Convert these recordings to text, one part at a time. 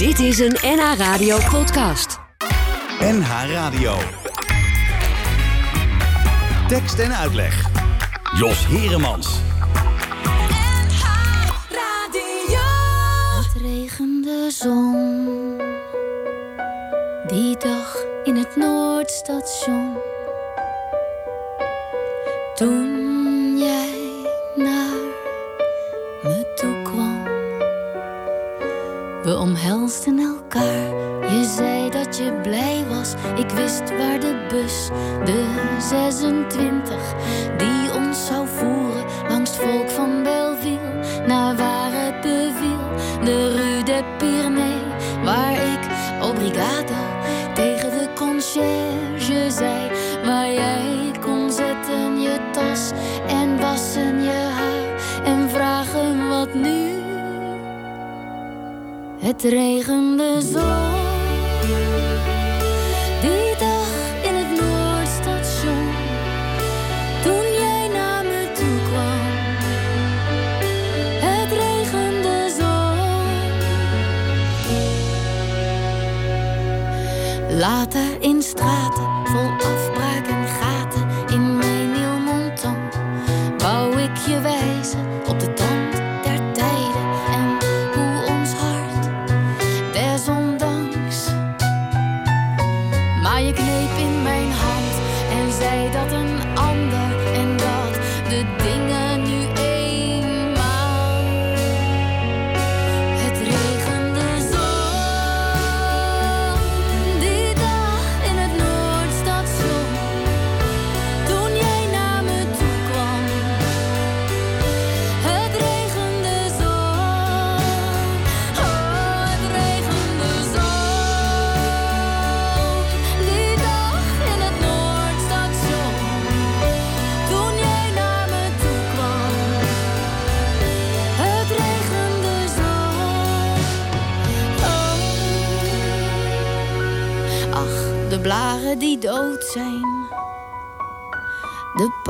Dit is een NH Radio podcast. NH Radio. Tekst en uitleg. Jos Heremans. Het regende zon. Die dag in het Noordstation. Toen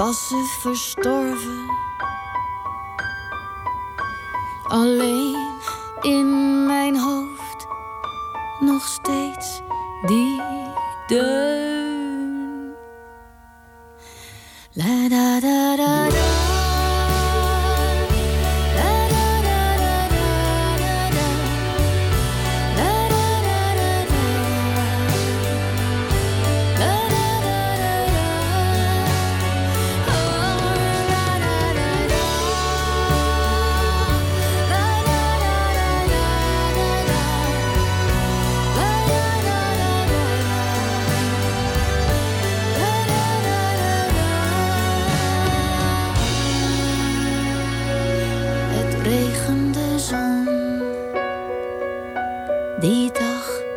passen verstorven.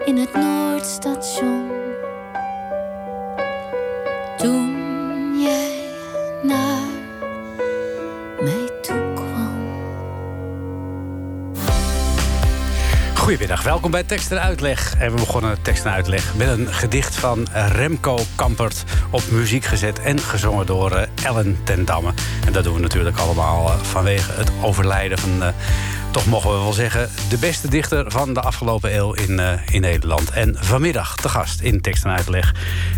In het Noordstation. Toen jij naar mij toe kwam. Goedemiddag, welkom bij Tekst en Uitleg. En we begonnen Tekst en Uitleg met een gedicht van Remco Kampert... op muziek gezet en gezongen door eh, Ellen ten Damme. En dat doen we natuurlijk allemaal eh, vanwege het overlijden van... toch mogen we wel zeggen, de beste dichter van de afgelopen eeuw in, eh, in Nederland. En vanmiddag te gast in Tekst en Uitleg.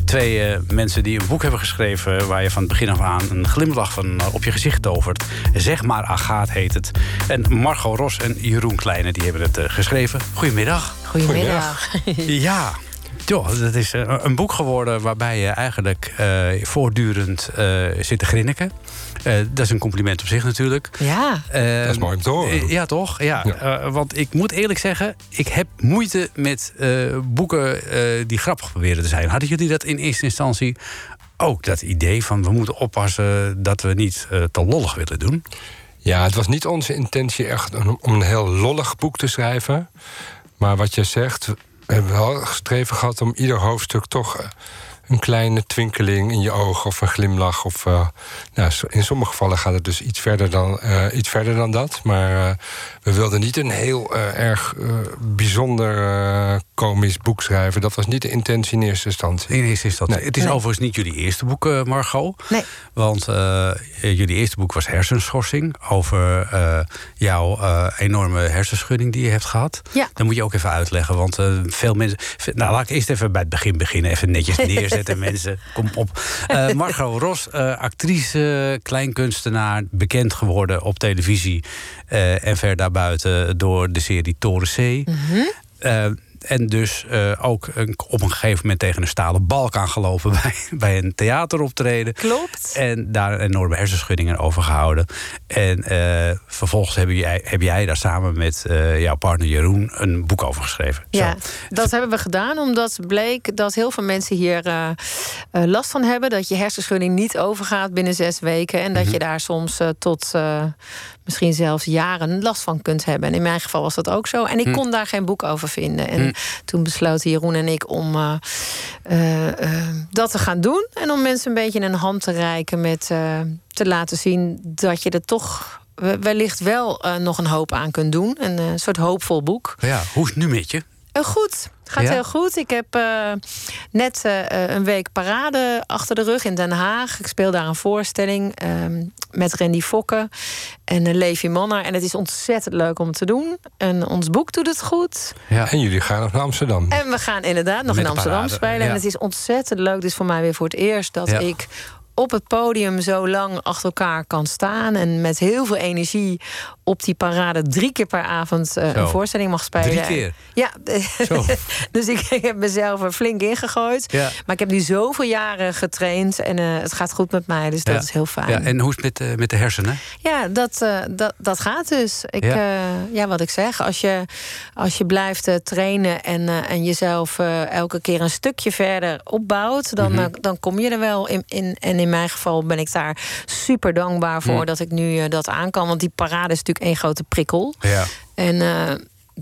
Twee eh, mensen die een boek hebben geschreven... waar je van het begin af aan een glimlach van eh, op je gezicht tovert. Zeg maar Agaat heet het. En Margot Ros en Jeroen Kleine die hebben het geschreven. Goedemiddag. Goedemiddag. Ja. Joh, dat is een boek geworden waarbij je eigenlijk eh, voortdurend eh, zit te grinniken. Eh, dat is een compliment op zich natuurlijk. Ja, Eh, Dat is mooi om te horen. eh, Ja, toch? Ja. Eh, want ik moet eerlijk zeggen, ik heb moeite met eh, boeken eh, die grappig proberen te zijn. Hadden jullie dat in eerste instantie ook, dat idee van we moeten oppassen dat we niet eh, te lollig willen doen? Ja, het was niet onze intentie echt om een heel lollig boek te schrijven. Maar wat je zegt, we hebben wel gestreven gehad om ieder hoofdstuk toch een kleine twinkeling in je ogen of een glimlach. Of, eh, nou, in sommige gevallen gaat het dus iets verder dan, eh, iets verder dan dat. Maar eh, we wilden niet een heel eh, erg eh, bijzonder eh, komisch boek schrijven. Dat was niet de intentie in eerste instantie. In eerste instantie. Nee. Het is Nee. overigens niet jullie eerste boek, Margot. Nee. Want eh, jullie eerste boek was Hersenschorsing. Over eh, jouw eh, enorme hersenschudding die je hebt gehad. Ja. Dat moet je ook even uitleggen. Want eh, veel mensen. Nou, laat ik eerst even bij het begin beginnen. Even netjes neerzetten, mensen. Kom op. Eh, Margot Ros, eh, actrice, kleinkunstenaar. Bekend geworden op televisie. eh, en ver daarbuiten door de serie Toren C. Eh, en dus eh, ook een- op een gegeven moment tegen een stalen balk aangelopen bij, bij een theateroptreden. Klopt. En daar enorme hersenschuddingen over gehouden. En eh, vervolgens heb jij, heb jij daar samen met eh, jouw partner Jeroen een boek over geschreven. Ja, Zo. dat hebben we gedaan omdat bleek dat heel veel mensen hier last van hebben. Dat je hersenschudding niet overgaat binnen zes weken. En dat je daar soms tot misschien zelfs jaren last van kunt hebben. En in mijn geval was dat ook zo. En ik kon daar geen boek over vinden. En toen besloten Jeroen en ik om eh, eh, eh, dat te gaan doen. En om mensen een beetje een hand te reiken met te laten zien dat je er toch we- wellicht wel nog een hoop aan kunt doen. Een soort hoopvol boek. Ja, hoe is het nu met je? Eh, goed, gaat Ja? heel goed. Ik heb eh, net eh, een week parade achter de rug in Den Haag. Ik speel daar een voorstelling ehm, met Randy Fokke en uh, Levi Manner. En het is ontzettend leuk om te doen. En ons boek doet het goed. Ja. En jullie gaan nog naar Amsterdam. En we gaan inderdaad nog Met in Amsterdam parade, spelen. ja. En het is ontzettend leuk. Dit is voor mij weer voor het eerst dat Ja. ik op het podium zo lang achter elkaar kan staan. En met heel veel energie op die parade drie keer per avond eh, een voorstelling mag spelen. Drie keer? Ja, dus ik, ik heb mezelf er flink ingegooid. Ja. Maar ik heb nu zoveel jaren getraind en eh, het gaat goed met mij. Dus dat is heel fijn. Ja, en hoe is het met, eh, met de hersenen? Ja, dat, dat, dat gaat dus. Ik, Ja. ja. wat ik zeg, als je, als je blijft trainen en, en jezelf elke keer een stukje verder opbouwt, dan, Mhm. dan kom je er wel in, in. En in mijn geval ben ik daar super dankbaar voor Mhm. dat ik nu dat aan kan. Want die parade is natuurlijk één grote prikkel. Ja. En eh,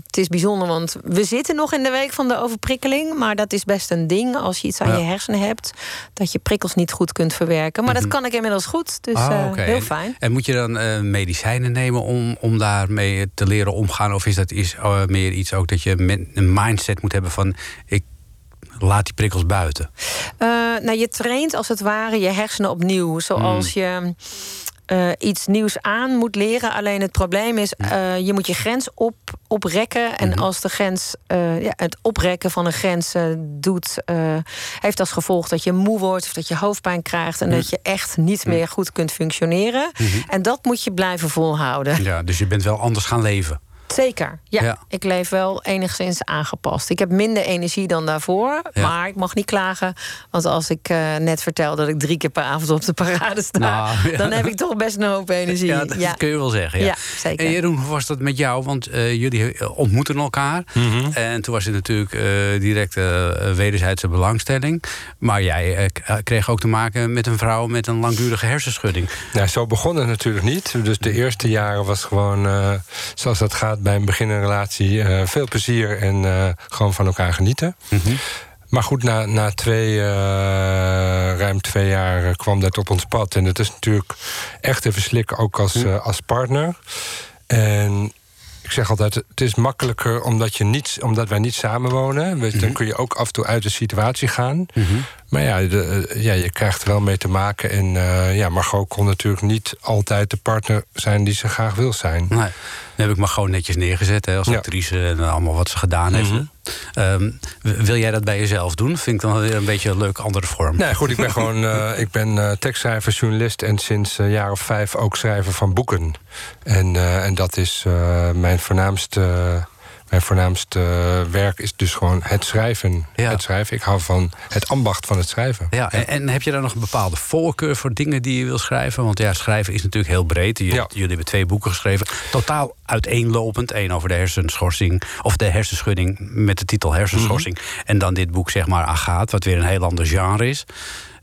het is bijzonder, want we zitten nog in de week van de overprikkeling. Maar dat is best een ding als je iets aan Ja. je hersenen hebt. Dat je prikkels niet goed kunt verwerken. Maar dat kan ik inmiddels goed. Dus Ah, eh, heel fijn. En moet je dan eh, medicijnen nemen om, om daarmee te leren omgaan? Of is dat is, meer iets ook dat je een mindset moet hebben van... ik laat die prikkels buiten? Nou, je traint als het ware je hersenen opnieuw. Zoals je eh, iets nieuws aan moet leren. Alleen het probleem is, eh, je moet je grens op, oprekken. En als de grens, eh, ja, het oprekken van een grens doet, heeft als gevolg dat je moe wordt of dat je hoofdpijn krijgt en dat je echt niet meer goed kunt functioneren. En dat moet je blijven volhouden. Ja, dus je bent wel anders gaan leven. Zeker, ja. Ja. Ik leef wel enigszins aangepast. Ik heb minder energie dan daarvoor, Ja. maar ik mag niet klagen. Want als ik eh, net vertel dat ik drie keer per avond op de parade sta... Nou, ja. dan heb ik toch best een hoop energie. Ja, dat kun je wel zeggen. Ja, Ja, zeker. En Jeroen, hoe was dat met jou? Want eh, jullie eh, ontmoeten elkaar. Mhm. En toen was het natuurlijk eh, direct wederzijdse belangstelling. Maar jij kreeg ook te maken met een vrouw met een langdurige hersenschudding. Nou, zo begon het natuurlijk niet. Dus de eerste jaren was gewoon, eh, zoals dat gaat bij een beginnende relatie, eh, veel plezier en eh, gewoon van elkaar genieten. Maar goed, na, na twee, eh, ruim twee jaar kwam dat op ons pad. En het is natuurlijk echt even slikken, ook als, eh, als partner. En ik zeg altijd, het is makkelijker omdat, je niet, omdat wij niet samenwonen. Dus Dan kun je ook af en toe uit de situatie gaan. Maar ja, de, ja, je krijgt er wel mee te maken. En eh ja, Margot kon natuurlijk niet altijd de partner zijn die ze graag wil zijn. Nee, heb ik maar gewoon netjes neergezet hè, als Ja. actrice en allemaal wat ze gedaan heeft. Ehm, w- wil jij dat bij jezelf doen? Vind ik dan weer een beetje een leuke andere vorm. Nee, goed, ik ben gewoon eh, ik ben eh, tekstschrijver, journalist en sinds een jaar of vijf ook schrijver van boeken. En, eh, en dat is eh, mijn voornaamste. Mijn voornaamste werk is dus gewoon het schrijven. Ja. Het schrijven. Ik hou van het ambacht van het schrijven. Ja, en, en heb je daar nog een bepaalde voorkeur voor dingen die je wil schrijven? Want ja, schrijven is natuurlijk heel breed. Je- Ja. Jullie hebben twee boeken geschreven. Totaal uiteenlopend. Eén over de hersenschorsing. Of de hersenschudding met de titel hersenschorsing. Mhm. En dan dit boek, zeg maar, Agaat. Wat weer een heel ander genre is.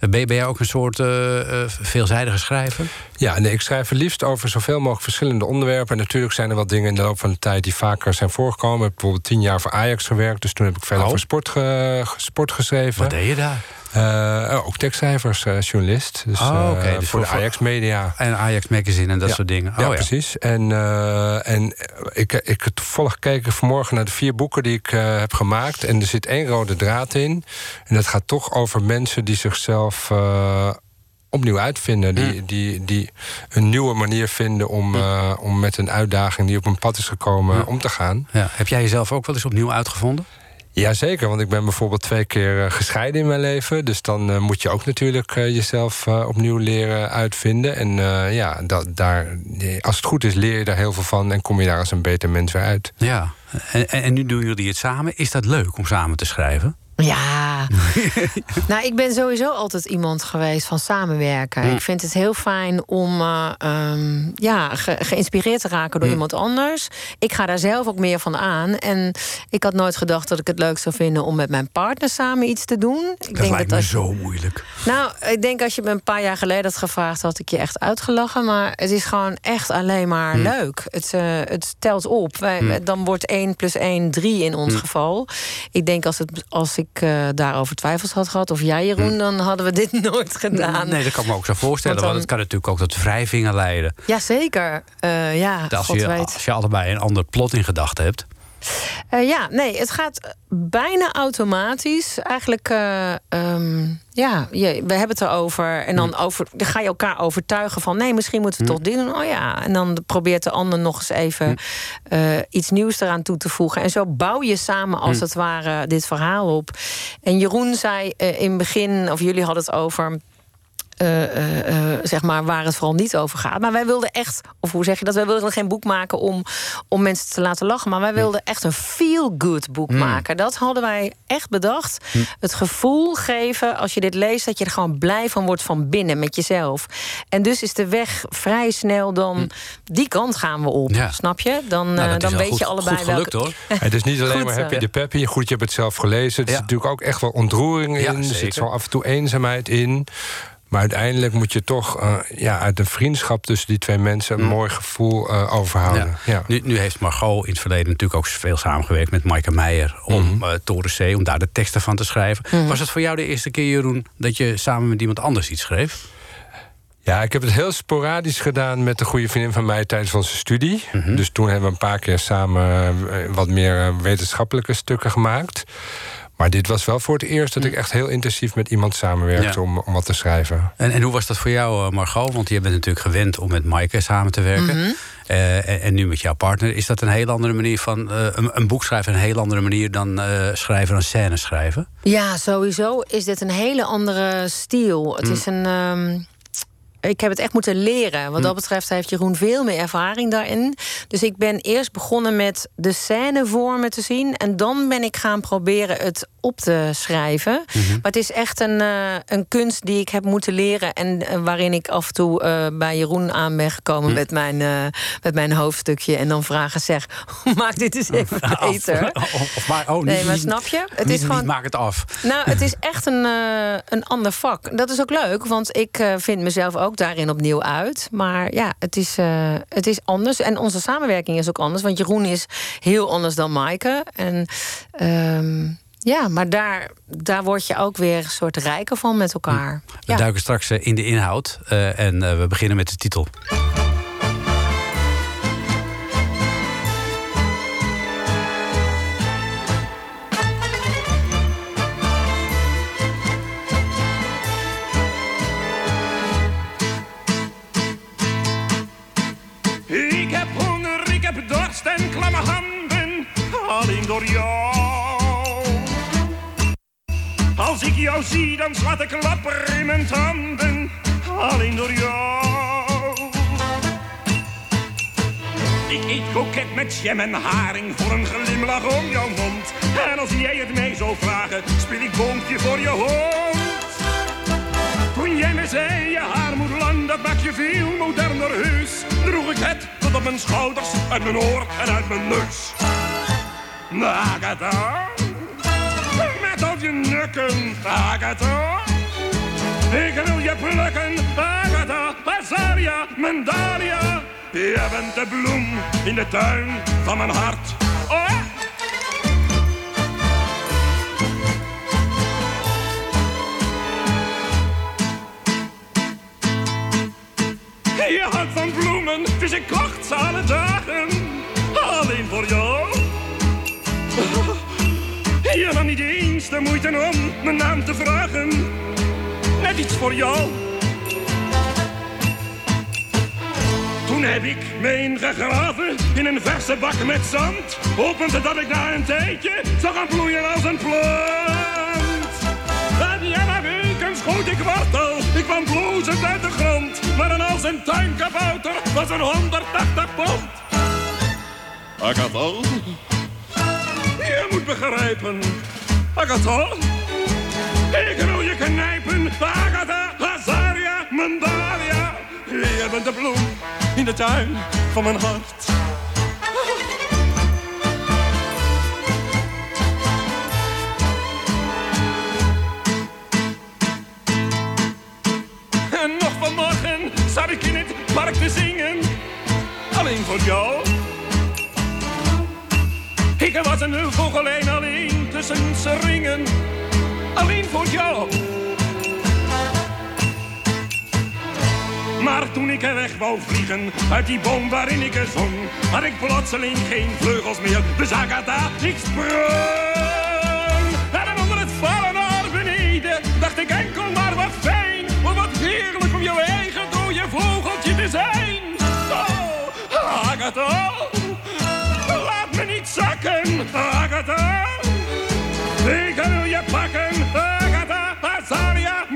Ben, jij ook een soort eh, eh, veelzijdige schrijver? Ja, nee, ik schrijf het liefst over zoveel mogelijk verschillende onderwerpen. En natuurlijk zijn er wat dingen in de loop van de tijd die vaker zijn voorgekomen. Ik heb bijvoorbeeld tien jaar voor Ajax gewerkt. Dus toen heb ik verder Oh. voor sport, ge- sport geschreven. Wat deed je daar? Uh, ook tekstschrijvers, uh, journalist. Dus, oh, okay. dus voor, de Ajax Media. En Ajax Magazine en dat soort dingen. Oh, ja, precies. En, en ik, ik toevallig gekeken vanmorgen naar de vier boeken die ik heb gemaakt. En er zit één rode draad in. En dat gaat toch over mensen die zichzelf opnieuw uitvinden. Die, mm. die, die een nieuwe manier vinden om, mm. om met een uitdaging die op een pad is gekomen mm. om te gaan. Ja. Heb jij jezelf ook wel eens opnieuw uitgevonden? Jazeker, want ik ben bijvoorbeeld twee keer uh, gescheiden in mijn leven. Dus dan uh, moet je ook natuurlijk uh, jezelf opnieuw leren uitvinden. En ja, daar, als het goed is, leer je daar heel veel van en kom je daar als een beter mens weer uit. Ja, en, en nu doen jullie het samen. Is dat leuk om samen te schrijven? Ja, nou, ik ben sowieso altijd iemand geweest van samenwerken. Ik vind het heel fijn om uh, um, ja, ge geïnspireerd te raken door iemand anders. Ik ga daar zelf ook meer van aan. En ik had nooit gedacht dat ik het leuk zou vinden om met mijn partner samen iets te doen. Ik dat denk lijkt dat me zo moeilijk. Nou, ik denk als je me een paar jaar geleden had gevraagd, had ik je echt uitgelachen. Maar het is gewoon echt alleen maar mm. leuk. Het, uh, het telt op. Wij, Dan wordt 1 plus 1 3 in ons geval. Ik denk als, het, als ik ik uh, daarover twijfels had gehad, of jij Jeroen, hm. dan hadden we dit nooit gedaan. Nee, dat kan ik me ook zo voorstellen. Want, het kan natuurlijk ook tot wrijvingen leiden. Jazeker. Uh, ja, als, je, als je allebei een ander plot in gedachten hebt. Uh, ja, nee, het gaat bijna automatisch. Eigenlijk, uh, um, ja, je, we hebben het erover. En dan, mm. over, dan ga je elkaar overtuigen van... nee, misschien moeten we mm. toch dit doen. Oh ja, en dan probeert de ander nog eens even mm. uh, iets nieuws eraan toe te voegen. En zo bouw je samen als het ware dit verhaal op. En Jeroen zei in het begin, of jullie hadden het over zeg maar, waar het vooral niet over gaat. Maar wij wilden echt, of hoe zeg je dat? Wij wilden geen boek maken om, om mensen te laten lachen. Maar wij wilden echt een feel-good boek mm. maken. Dat hadden wij echt bedacht. Mm. Het gevoel geven, als je dit leest, dat je er gewoon blij van wordt van binnen met jezelf. En dus is de weg vrij snel dan mm. die kant gaan we op. Snap je? Dan, nou, dan weet je allebei goed gelukt, hoor. Het is niet alleen maar happy de peppy. Goed, je hebt het zelf gelezen. Het is natuurlijk ook echt wel ontroering in. er zit zo af en toe eenzaamheid in. Maar uiteindelijk moet je toch uh, ja, uit de vriendschap tussen die twee mensen een mm. mooi gevoel uh, overhouden. Ja. Nu, nu, heeft Margot in het verleden natuurlijk ook veel samengewerkt met Maaike Meijer om mm -hmm. Toren C, om daar de teksten van te schrijven. Mhm. Was het voor jou de eerste keer, Jeroen, dat je samen met iemand anders iets schreef? Ja, ik heb het heel sporadisch gedaan met een goede vriendin van mij tijdens onze studie. Mhm. Dus toen hebben we een paar keer samen wat meer wetenschappelijke stukken gemaakt. Maar dit was wel voor het eerst dat ik echt heel intensief met iemand samenwerkte om, om wat te schrijven. En, en hoe was dat voor jou, eh, Margot? Want je bent natuurlijk gewend om met Maaike samen te werken. Mhm. Eh, en, nu met jouw partner. Is dat een heel andere manier van uh, een, een, boek schrijven, een heel andere manier dan uh, schrijven, een scène schrijven? Ja, sowieso is dit een hele andere stijl. Het mm. is een. Um ik heb het echt moeten leren. Wat dat hm. betreft heeft Jeroen veel meer ervaring daarin. Dus ik ben eerst begonnen met de scène vormen te zien. En dan ben ik gaan proberen het op te schrijven. Mhm. Maar het is echt een, uh, een kunst die ik heb moeten leren. En uh, waarin ik af en toe uh, bij Jeroen aan ben gekomen hm. met, mijn, met mijn hoofdstukje. En dan vragen zeg, maak dit eens even beter. Of, of maar, oh, nee, niet, maar snap je? Het niet, is gewoon, maak het af. Nou, het is echt een, een ander vak. Dat is ook leuk, want ik vind mezelf ook daarin opnieuw uit. Maar ja, het is, het is anders. En onze samenwerking is ook anders. Want Jeroen is heel anders dan Maaike. En... Um, ja, maar daar, daar word je ook weer een soort rijker van met elkaar. We duiken straks eh, in de inhoud uh, en we beginnen met de titel. Door jou. Als ik jou zie, dan slaat ik klapper in mijn tanden. Alleen door jou. Ik eet koket met jam en haring voor een glimlach om jouw mond. En als jij het mij zou vragen, speel ik boompje voor je hond. Toen jij me zei, je haar moet lang, dat maakt je veel moderner heus. Droeg ik het tot op mijn schouders, uit mijn oor en uit mijn neus. Agatha, met op je nukken, Agatha. Ik wil je plukken, Agatha, Basaria, Mandaria. Je bent de bloem in de tuin van mijn hart. Oh. Je houdt van bloemen, dus ik kocht ze alle dagen. Alleen voor jou. De moeite om mijn naam te vragen. Net iets voor jou. Toen heb ik me ingegraven in een verse bak met zand. Hopend dat ik na een tijdje zou gaan bloeien als een plant. En ja, na weken schoot ik wortel. Ik kwam bloezend uit de grond. Maar dan als een tuinkabouter was een 180 pond. Agatha, je moet begrijpen. Agatha, ik wil je knijpen. Agatha, Azaria, Mandaria. Je bent de bloem in de tuin van mijn hart. En nog vanmorgen zat ik in het park te zingen. Alleen voor jou. Ik was een vogelijn alleen tussen zijn ringen. Alleen voor jou. Maar toen ik er weg wou vliegen uit die boom waarin ik er zong, had ik plotseling geen vleugels meer. Dus Agatha, ik sprong. En onder het vallen naar beneden dacht ik enkel maar wat fijn. Maar wat heerlijk om jouw eigen dode vogeltje te zijn. Oh, Agatha, laat me niet zakken. Agatha,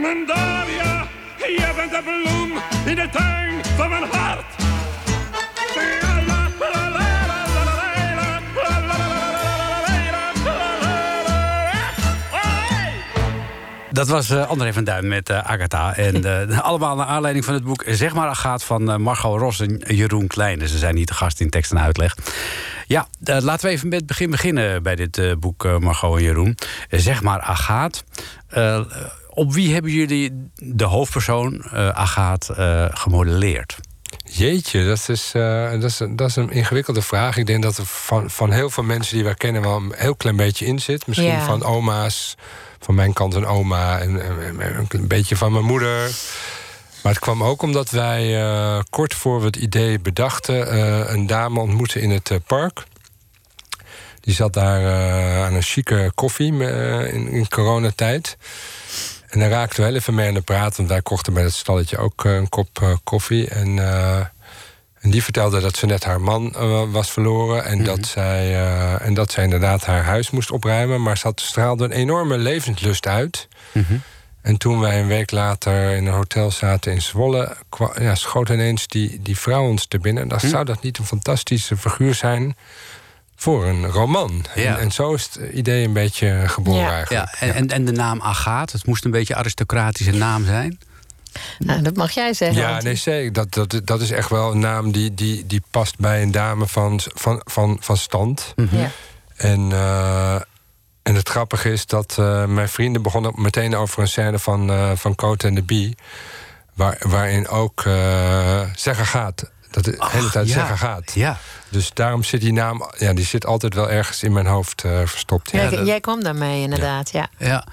Azaria, Mandaria. Je bent de bloem in de tuin van mijn hart. Dat was eh, André van Duin met eh, Agatha. En eh, allemaal naar aanleiding van het boek Zeg maar Agaat van Margot Ros en Jeroen Kleine. Ze zijn hier te gast in tekst en uitleg. Ja, laten we even met het begin beginnen bij dit boek Margot en Jeroen. Zeg maar Agaat. Op wie hebben jullie de hoofdpersoon eh Agaat eh, gemodelleerd? Jeetje, dat is, eh, dat, is, dat is een ingewikkelde vraag. Ik denk dat er van, van heel veel mensen die wij kennen wel een heel klein beetje in zit. Misschien Ja. van oma's, van mijn kant een oma en, en- en een beetje van mijn moeder. Maar het kwam ook omdat wij eh, kort voor we het idee bedachten... eh, een dame ontmoetten in het park. Die zat daar eh, aan een chique koffie in, in coronatijd. En daar raakten we heel even mee aan de praat. Want wij kochten bij het stalletje ook eh, een kop eh, koffie. En, eh, en die vertelde dat ze net haar man was verloren. En, dat zij, eh, en dat zij inderdaad haar huis moest opruimen. Maar ze had, straalde een enorme levenslust uit. En toen wij een week later in een hotel zaten in Zwolle... kwa- ja, schoot ineens die, die vrouw ons te binnen. En dan zou dat niet een fantastische figuur zijn voor een roman. Ja. En, en zo is het idee een beetje geboren Ja. eigenlijk. Ja, en, en, en de naam Agaat, het moest een beetje aristocratische naam zijn. Nou, dat mag jij zeggen. Ja, nee, zeker. Dat, dat, dat is echt wel een naam die, die, die past bij een dame van, van, van, van stand. Ja. En, eh, en het grappige is dat eh, mijn vrienden begonnen meteen over een scène van, eh van Cote en de Bie. Waar, waarin ook eh zeggen gaat. Dat de hele tijd ja. zeggen gaat. Ja. Dus daarom zit die naam, ja, die zit altijd wel ergens in mijn hoofd eh, verstopt. Ja. Jij, dat- jij kwam daarmee inderdaad, ja. Ja.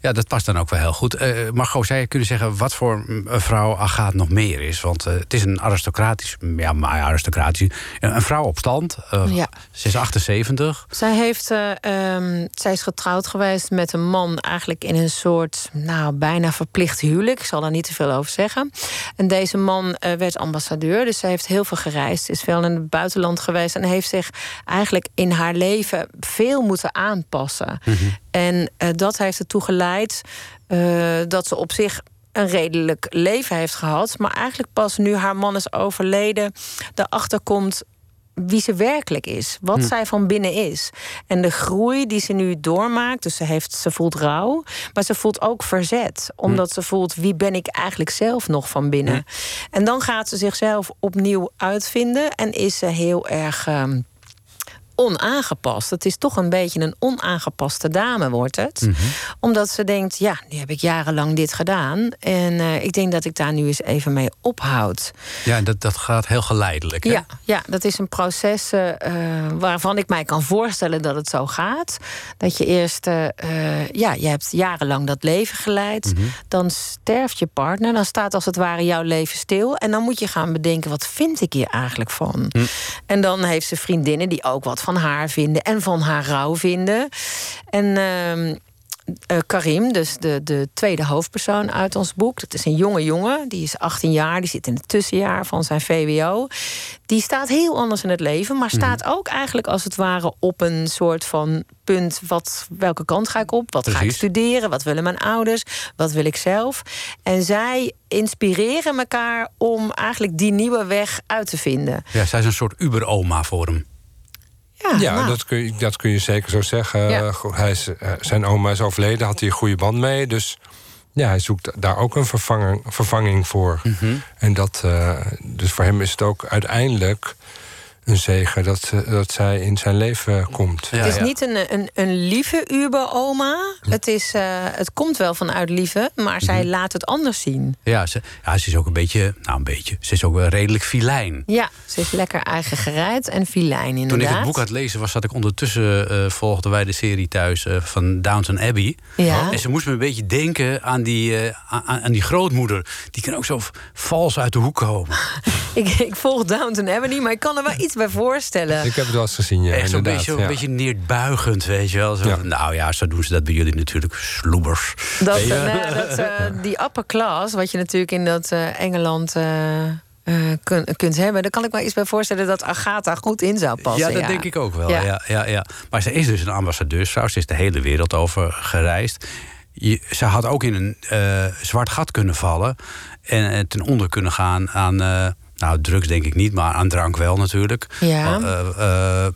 Ja, dat past dan ook wel heel goed. Eh Margot, zou je kunnen zeggen wat voor een vrouw Agaat nog meer is? Want eh, het is een aristocratisch, ja, maar aristocratisch. Een vrouw op stand. eh, Ja. Ze is 78. Zij, heeft, eh, ehm, zij is getrouwd geweest met een man eigenlijk in een soort, nou, bijna verplicht huwelijk. Ik zal daar niet te veel over zeggen. En deze man werd ambassadeur, dus zij heeft heel veel gereisd. Is veel in het buitenland geweest en heeft zich eigenlijk in haar leven veel moeten aanpassen. En eh, dat heeft ertoe geleid eh, dat ze op zich een redelijk leven heeft gehad. Maar eigenlijk pas nu haar man is overleden, erachter komt wie ze werkelijk is. Wat zij van binnen is. En de groei die ze nu doormaakt. Dus ze, heeft, ze voelt rouw. Maar ze voelt ook verzet. Omdat ze voelt wie ben ik eigenlijk zelf nog van binnen. En dan gaat ze zichzelf opnieuw uitvinden. En is ze heel erg. ehm, onaangepast. Het is toch een beetje een onaangepaste dame, wordt het. Mhm. Omdat ze denkt, ja, nu heb ik jarenlang dit gedaan. En eh, ik denk dat ik daar nu eens even mee ophoud. Ja, dat, dat gaat heel geleidelijk. Hè? Ja, ja, dat is een proces eh, eh, waarvan ik mij kan voorstellen dat het zo gaat. Dat je eerst, ja, je hebt jarenlang dat leven geleid. Mhm. Dan sterft je partner. Dan staat als het ware jouw leven stil. En dan moet je gaan bedenken, wat vind ik hier eigenlijk van? Hm. En dan heeft ze vriendinnen die ook wat van haar vinden. En van haar rouw vinden. En... ehm, eh, Karim, dus de, de tweede hoofdpersoon uit ons boek. Dat is een jonge jongen, die is 18 jaar, die zit in het tussenjaar van zijn VWO. Die staat heel anders in het leven, maar staat ook eigenlijk als het ware op een soort van punt: wat, welke kant ga ik op? Wat ga ik studeren? Wat willen mijn ouders? Wat wil ik zelf? En zij inspireren elkaar om eigenlijk die nieuwe weg uit te vinden. Ja, zij is een soort uber-oma voor hem. Ja, Ja, nou, dat, kun je, dat kun je zeker zo zeggen. Ja. Hij is, eh, zijn oma is overleden, had hij een goede band mee. Dus ja, hij zoekt daar ook een vervanger, vervanging voor. Mhm. En dat, eh, dus voor hem is het ook uiteindelijk een zegen dat, ze- dat zij in zijn leven komt. Ja, het is ja. niet een, een, een lieve Uber-oma. Het, is, eh, het komt wel vanuit lieve, maar zij Mhm. laat het anders zien. Ja ze, ja, ze is ook een beetje, nou een beetje, ze is ook wel redelijk filijn. Ja, ze is lekker eigen gereid en filijn inderdaad. Toen ik het boek aan het lezen was, zat ik ondertussen eh, volgden wij de serie thuis eh, van Downton Abbey. Ja. En ze moest me een beetje denken aan die, eh, aan, aan die grootmoeder. Die kan ook zo vals uit de hoek komen. Ik, ik volg Downton Abbey niet, maar ik kan er wel iets bij voorstellen. Ik heb het wel eens gezien, ja, Echt zo'n beetje, ja. een beetje neerbuigend, weet je wel. Zo, Ja. Nou ja, zo doen ze dat bij jullie natuurlijk, sloebers. Dat, eh, nou dat eh, die upper class, wat je natuurlijk in dat eh, Engeland eh, eh, kun- kunt hebben... daar kan ik me iets bij voorstellen dat Agatha goed in zou passen. Ja, dat denk ik ook wel. Ja. Ja. Ja, ja, Maar ze is dus een ambassadeursvrouw. Ze is de hele wereld over gereisd. Je, ze had ook in een eh, zwart gat kunnen vallen. En ten onder kunnen gaan aan... eh, nou, drugs denk ik niet, maar aan drank wel natuurlijk. Ja. Eh, eh,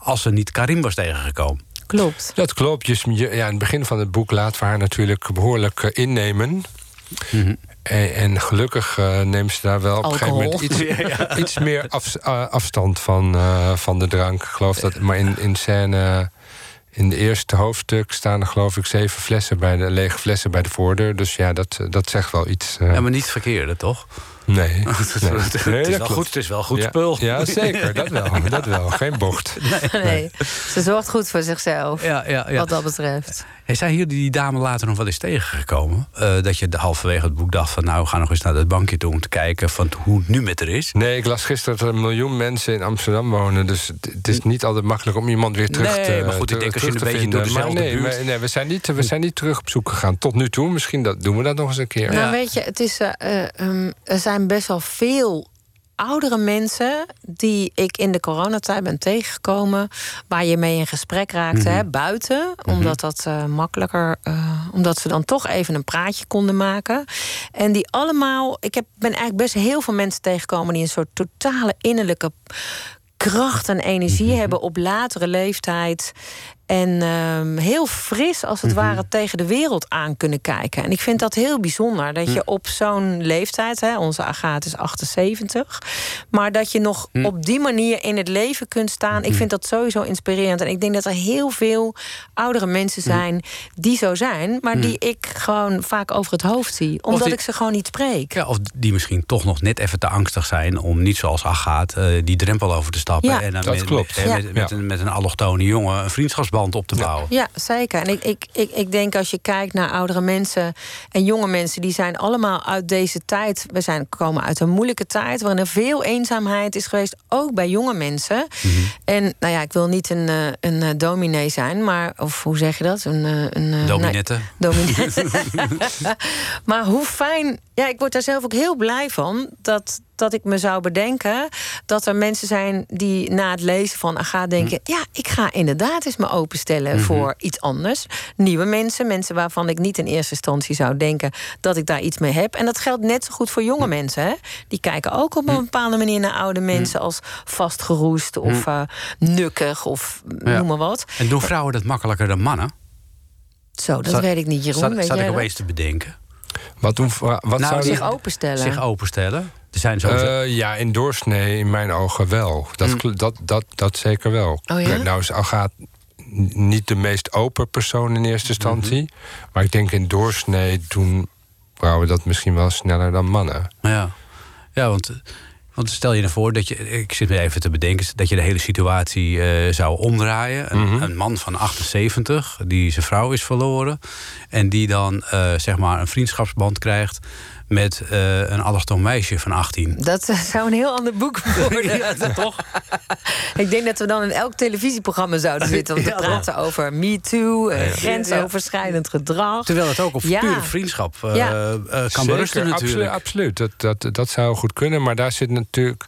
als ze niet Karim was tegengekomen. Klopt. Dat klopt. Je- ja, in het begin van het boek laten we haar natuurlijk behoorlijk eh, innemen. Mhm. En, en gelukkig neemt ze daar wel op een gegeven moment iets, iets meer af- afstand van, eh, van de drank. Ik geloof dat, maar in, in scène, in het eerste hoofdstuk staan er geloof ik zeven flessen bij de lege flessen bij de voordeur. Dus ja, dat, dat zegt wel iets. Ja, maar niet verkeerde, toch? nee. het, Nee. het Nee, is dat wel klopt. goed, het is wel goed ja, spul. Ja, zeker. Dat wel. Dat wel. Geen bocht. Nee, ze zorgt goed voor zichzelf, Ja, ja, ja. wat dat betreft. Hey, zijn hier die dame later nog wel eens tegengekomen? Eh, dat je de halverwege het boek dacht van... nou, we gaan nog eens naar dat bankje toe om te kijken... van hoe het nu met er is. Nee, ik las gisteren dat er een miljoen mensen in Amsterdam wonen. Dus het, is niet altijd makkelijk om iemand weer terug Nee, te maar goed, ik denk als je een beetje vinden. door dezelfde nee, buurt- maar- nee, we, zijn niet, we zijn niet terug op zoek gegaan. Tot nu toe. Misschien dat, doen we dat nog eens een keer. Nou, weet je, het is, eh, eh, um, er zijn best wel veel oudere mensen die ik in de coronatijd ben tegengekomen, waar je mee in gesprek raakte, Mhm. hè, buiten, omdat dat eh, makkelijker, eh, omdat ze dan toch even een praatje konden maken. En die allemaal, ik heb, ben eigenlijk best heel veel mensen tegengekomen die een soort totale innerlijke kracht en energie Mhm. hebben op latere leeftijd. En ehm, heel fris, als het Mhm. ware, tegen de wereld aan kunnen kijken. En ik vind dat heel bijzonder. Dat je op zo'n leeftijd, hè, onze Agathe is 78... maar dat je nog Hm. op die manier in het leven kunt staan. Ik vind dat sowieso inspirerend. En ik denk dat er heel veel oudere mensen zijn die zo zijn... maar die ik gewoon vaak over het hoofd zie. Omdat die- ik ze gewoon niet spreek. Ja, of die misschien toch nog net even te angstig zijn... om niet zoals Agaat eh, die drempel over te stappen... Ja. en dan Dat met, klopt. Met, Ja. met, met Ja. een, met een allochtone jongen een vriendschapsband op te bouwen. Ja, zeker. En ik, ik, ik, ik denk als je kijkt naar oudere mensen en jonge mensen, die zijn allemaal uit deze tijd. We zijn komen uit een moeilijke tijd waarin er veel eenzaamheid is geweest, ook bij jonge mensen. En nou ja, ik wil niet een, eh, een eh, dominee zijn, maar of hoe zeg je dat? Een, eh, een Dominette. nee, dominette. maar hoe fijn. Ja, ik word daar zelf ook heel blij van dat, dat ik me zou bedenken dat er mensen zijn die na het lezen van Aga denken: ja, ik ga inderdaad eens me openstellen voor iets anders. Nieuwe mensen, mensen waarvan ik niet in eerste instantie zou denken dat ik daar iets mee heb. En dat geldt net zo goed voor jonge mensen. Hè? Die kijken ook op een bepaalde manier naar oude mensen als vastgeroest of eh, nukkig of Ja. noem maar wat. En doen vrouwen dat makkelijker dan mannen? Zo, dat Zat- weet ik niet, Jeroen. Zat, weet zat jij ik dat? opeens te bedenken. Wat, doen, wat Nou, zou Zich openstellen. Zich openstellen. Er zijn sowieso... Eh, ja, in doorsnee in mijn ogen wel. Dat, Mm. dat, dat, dat zeker wel. Oh ja? Nou is Agathe niet de meest open persoon in eerste instantie. Mhm. Maar ik denk in doorsnee doen vrouwen dat misschien wel sneller dan mannen. Ja, ja want, want stel je ervoor dat je, ik zit me even te bedenken, dat je de hele situatie eh, zou omdraaien. Een, Mhm. een man van 78, die zijn vrouw is verloren, en die dan eh, zeg maar een vriendschapsband krijgt met eh, een allochtoon meisje van 18. Dat eh, zou een heel ander boek worden. Ja, dat toch? Ik denk dat we dan in elk televisieprogramma zouden zitten om te Ja, praten over Me Too, eh, Ja. grensoverschrijdend gedrag. Terwijl het ook op Ja. pure vriendschap eh, Ja. eh, kan Zeker, berusten natuurlijk. Absoluut, absoluut. Dat, dat, dat zou goed kunnen. Maar daar zit natuurlijk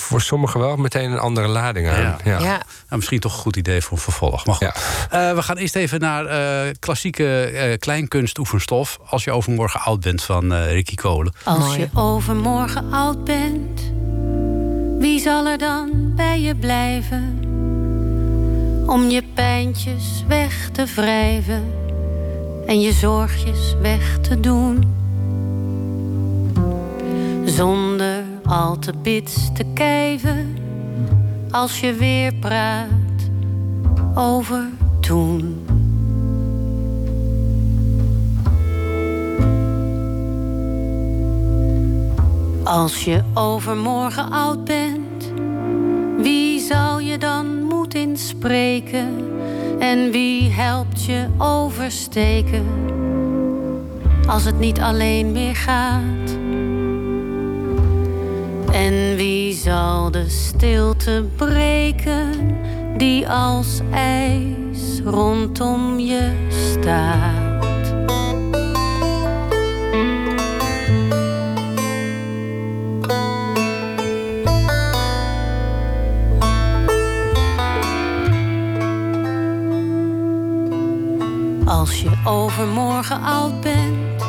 voor sommigen wel meteen een andere lading aan. Ja. Ja. Ja. Nou, misschien toch een goed idee voor een vervolg. Maar goed. Eh, we gaan eerst even naar eh, klassieke eh kleinkunstoefenstof. Als je overmorgen oud bent van eh, Ricky Kolen. Als Mooi. je overmorgen oud bent, wie zal er dan bij je blijven? Om je pijntjes weg te wrijven en je zorgjes weg te doen. Zonder al te bits te kijven, als je weer praat over toen. Als je overmorgen oud bent, wie zal je dan moed inspreken? En wie helpt je oversteken? Als het niet alleen meer gaat. En wie zal de stilte breken die als ijs rondom je staat? Als je overmorgen oud bent,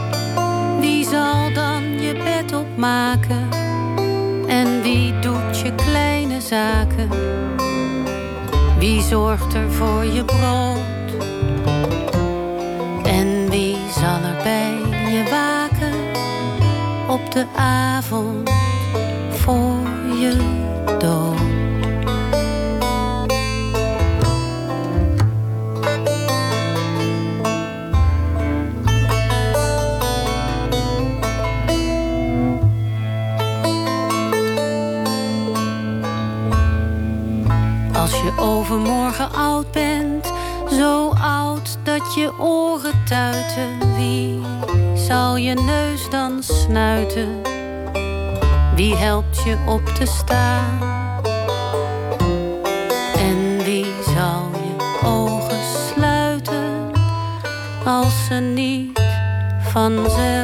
wie zal dan je bed opmaken? Wie zorgt er voor je brood? En wie zal er bij je waken op de avond voor je dood? Je oren tuiten, wie zal je neus dan snuiten? Wie helpt je op te staan? En wie zal je ogen sluiten als ze niet vanzelf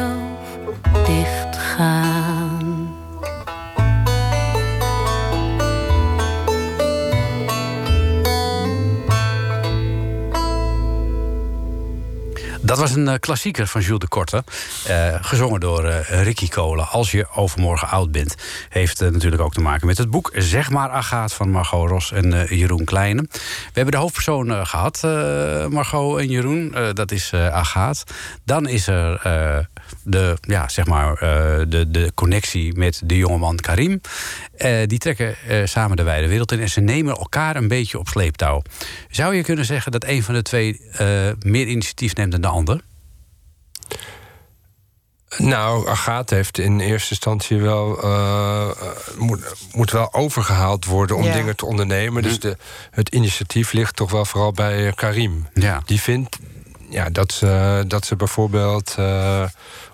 een eh, klassieker van Jules de Korte. eh, gezongen door eh, Ricky Kolen. Als je overmorgen oud bent. Heeft eh, natuurlijk ook te maken met het boek Zeg maar Agaat van Margot Ros en Jeroen Kleine. We hebben de hoofdpersoon eh, gehad, eh, Margot en Jeroen. Dat is Agaat. Dan is er de, ja, zeg maar, de, de connectie met de jongeman Karim. Die trekken samen de wijde wereld in en ze nemen elkaar een beetje op sleeptouw. Zou je kunnen zeggen dat een van de twee meer initiatief neemt dan de ander? Nou, Agathe heeft in eerste instantie wel. eh, eh, moet, moet wel overgehaald worden om Ja. dingen te ondernemen. Dus de, het initiatief ligt toch wel vooral bij eh, Karim. Ja. Die vindt ja, dat, ze, dat ze bijvoorbeeld eh,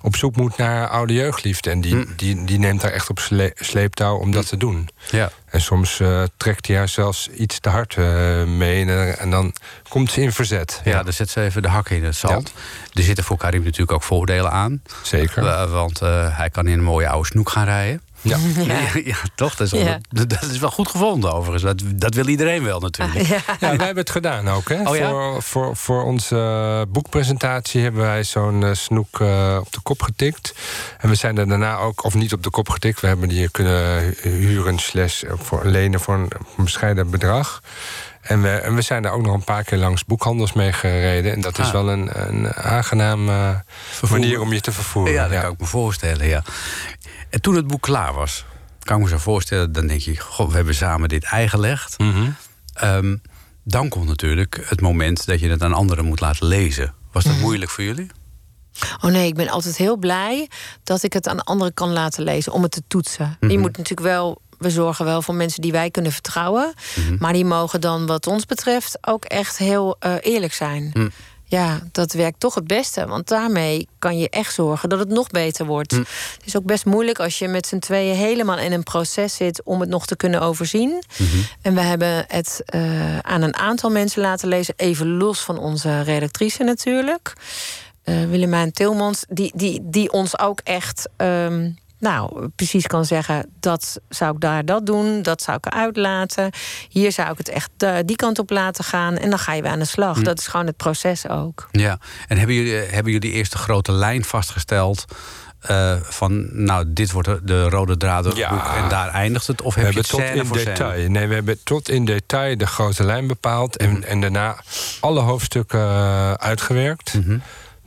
op zoek moet naar oude jeugdliefde. En die, Hm. die, die neemt haar echt op sle- sleeptouw om dat te doen. Ja. En soms eh, trekt hij haar zelfs iets te hard eh, mee. En, en dan komt ze in verzet. Ja, dan zet ze even de hakken in het zand. Er zitten voor Karim natuurlijk ook voordelen aan. Zeker. Want hij kan in een mooie oude snoek gaan rijden. Ja. Ja, toch? Dat is, wel, Ja. dat, dat is wel goed gevonden overigens. Dat, dat wil iedereen wel natuurlijk. Ja. Ja, wij hebben het gedaan ook. Hè? Oh ja? voor, voor, voor onze eh, boekpresentatie hebben wij zo'n eh, snoek eh, op de kop getikt. En we zijn er daarna ook, of niet op de kop getikt, we hebben die kunnen huren slash voor, lenen voor een, bescheiden bedrag. En we, en we zijn daar ook nog een paar keer langs boekhandels mee gereden. En dat is Ah. wel een, een aangenaam eh, manier om je te vervoeren. Ja, dat ja. kan ik me voorstellen, ja. En toen het boek klaar was, kan ik me zo voorstellen, dan denk je, goh, we hebben samen dit eigelegd. Ehm, dan komt natuurlijk het moment dat je het aan anderen moet laten lezen. Was dat moeilijk voor jullie? Oh nee, ik ben altijd heel blij dat ik het aan anderen kan laten lezen om het te toetsen. Je moet natuurlijk wel. We zorgen wel voor mensen die wij kunnen vertrouwen. Maar die mogen dan, wat ons betreft, ook echt heel eh, eerlijk zijn. Ja, dat werkt toch het beste. Want daarmee kan je echt zorgen dat het nog beter wordt. Het is ook best moeilijk als je met z'n tweeën helemaal in een proces zit om het nog te kunnen overzien. En we hebben het eh, aan een aantal mensen laten lezen, even los van onze redactrice natuurlijk. Eh Willemijn Tilmans, die, die, die ons ook echt. ehm, nou, precies kan zeggen, dat zou ik daar dat doen, dat zou ik eruit laten. Hier zou ik het echt eh, die kant op laten gaan. En dan ga je weer aan de slag. Dat is gewoon het proces ook. Ja, en hebben jullie, hebben jullie eerst de grote lijn vastgesteld? eh, van, nou, dit wordt de, de rode draad door het Ja. boek en daar eindigt het? Of We heb je hebben het tot in voor scène? detail. Nee, we hebben tot in detail de grote lijn bepaald. En, en daarna alle hoofdstukken eh, uitgewerkt.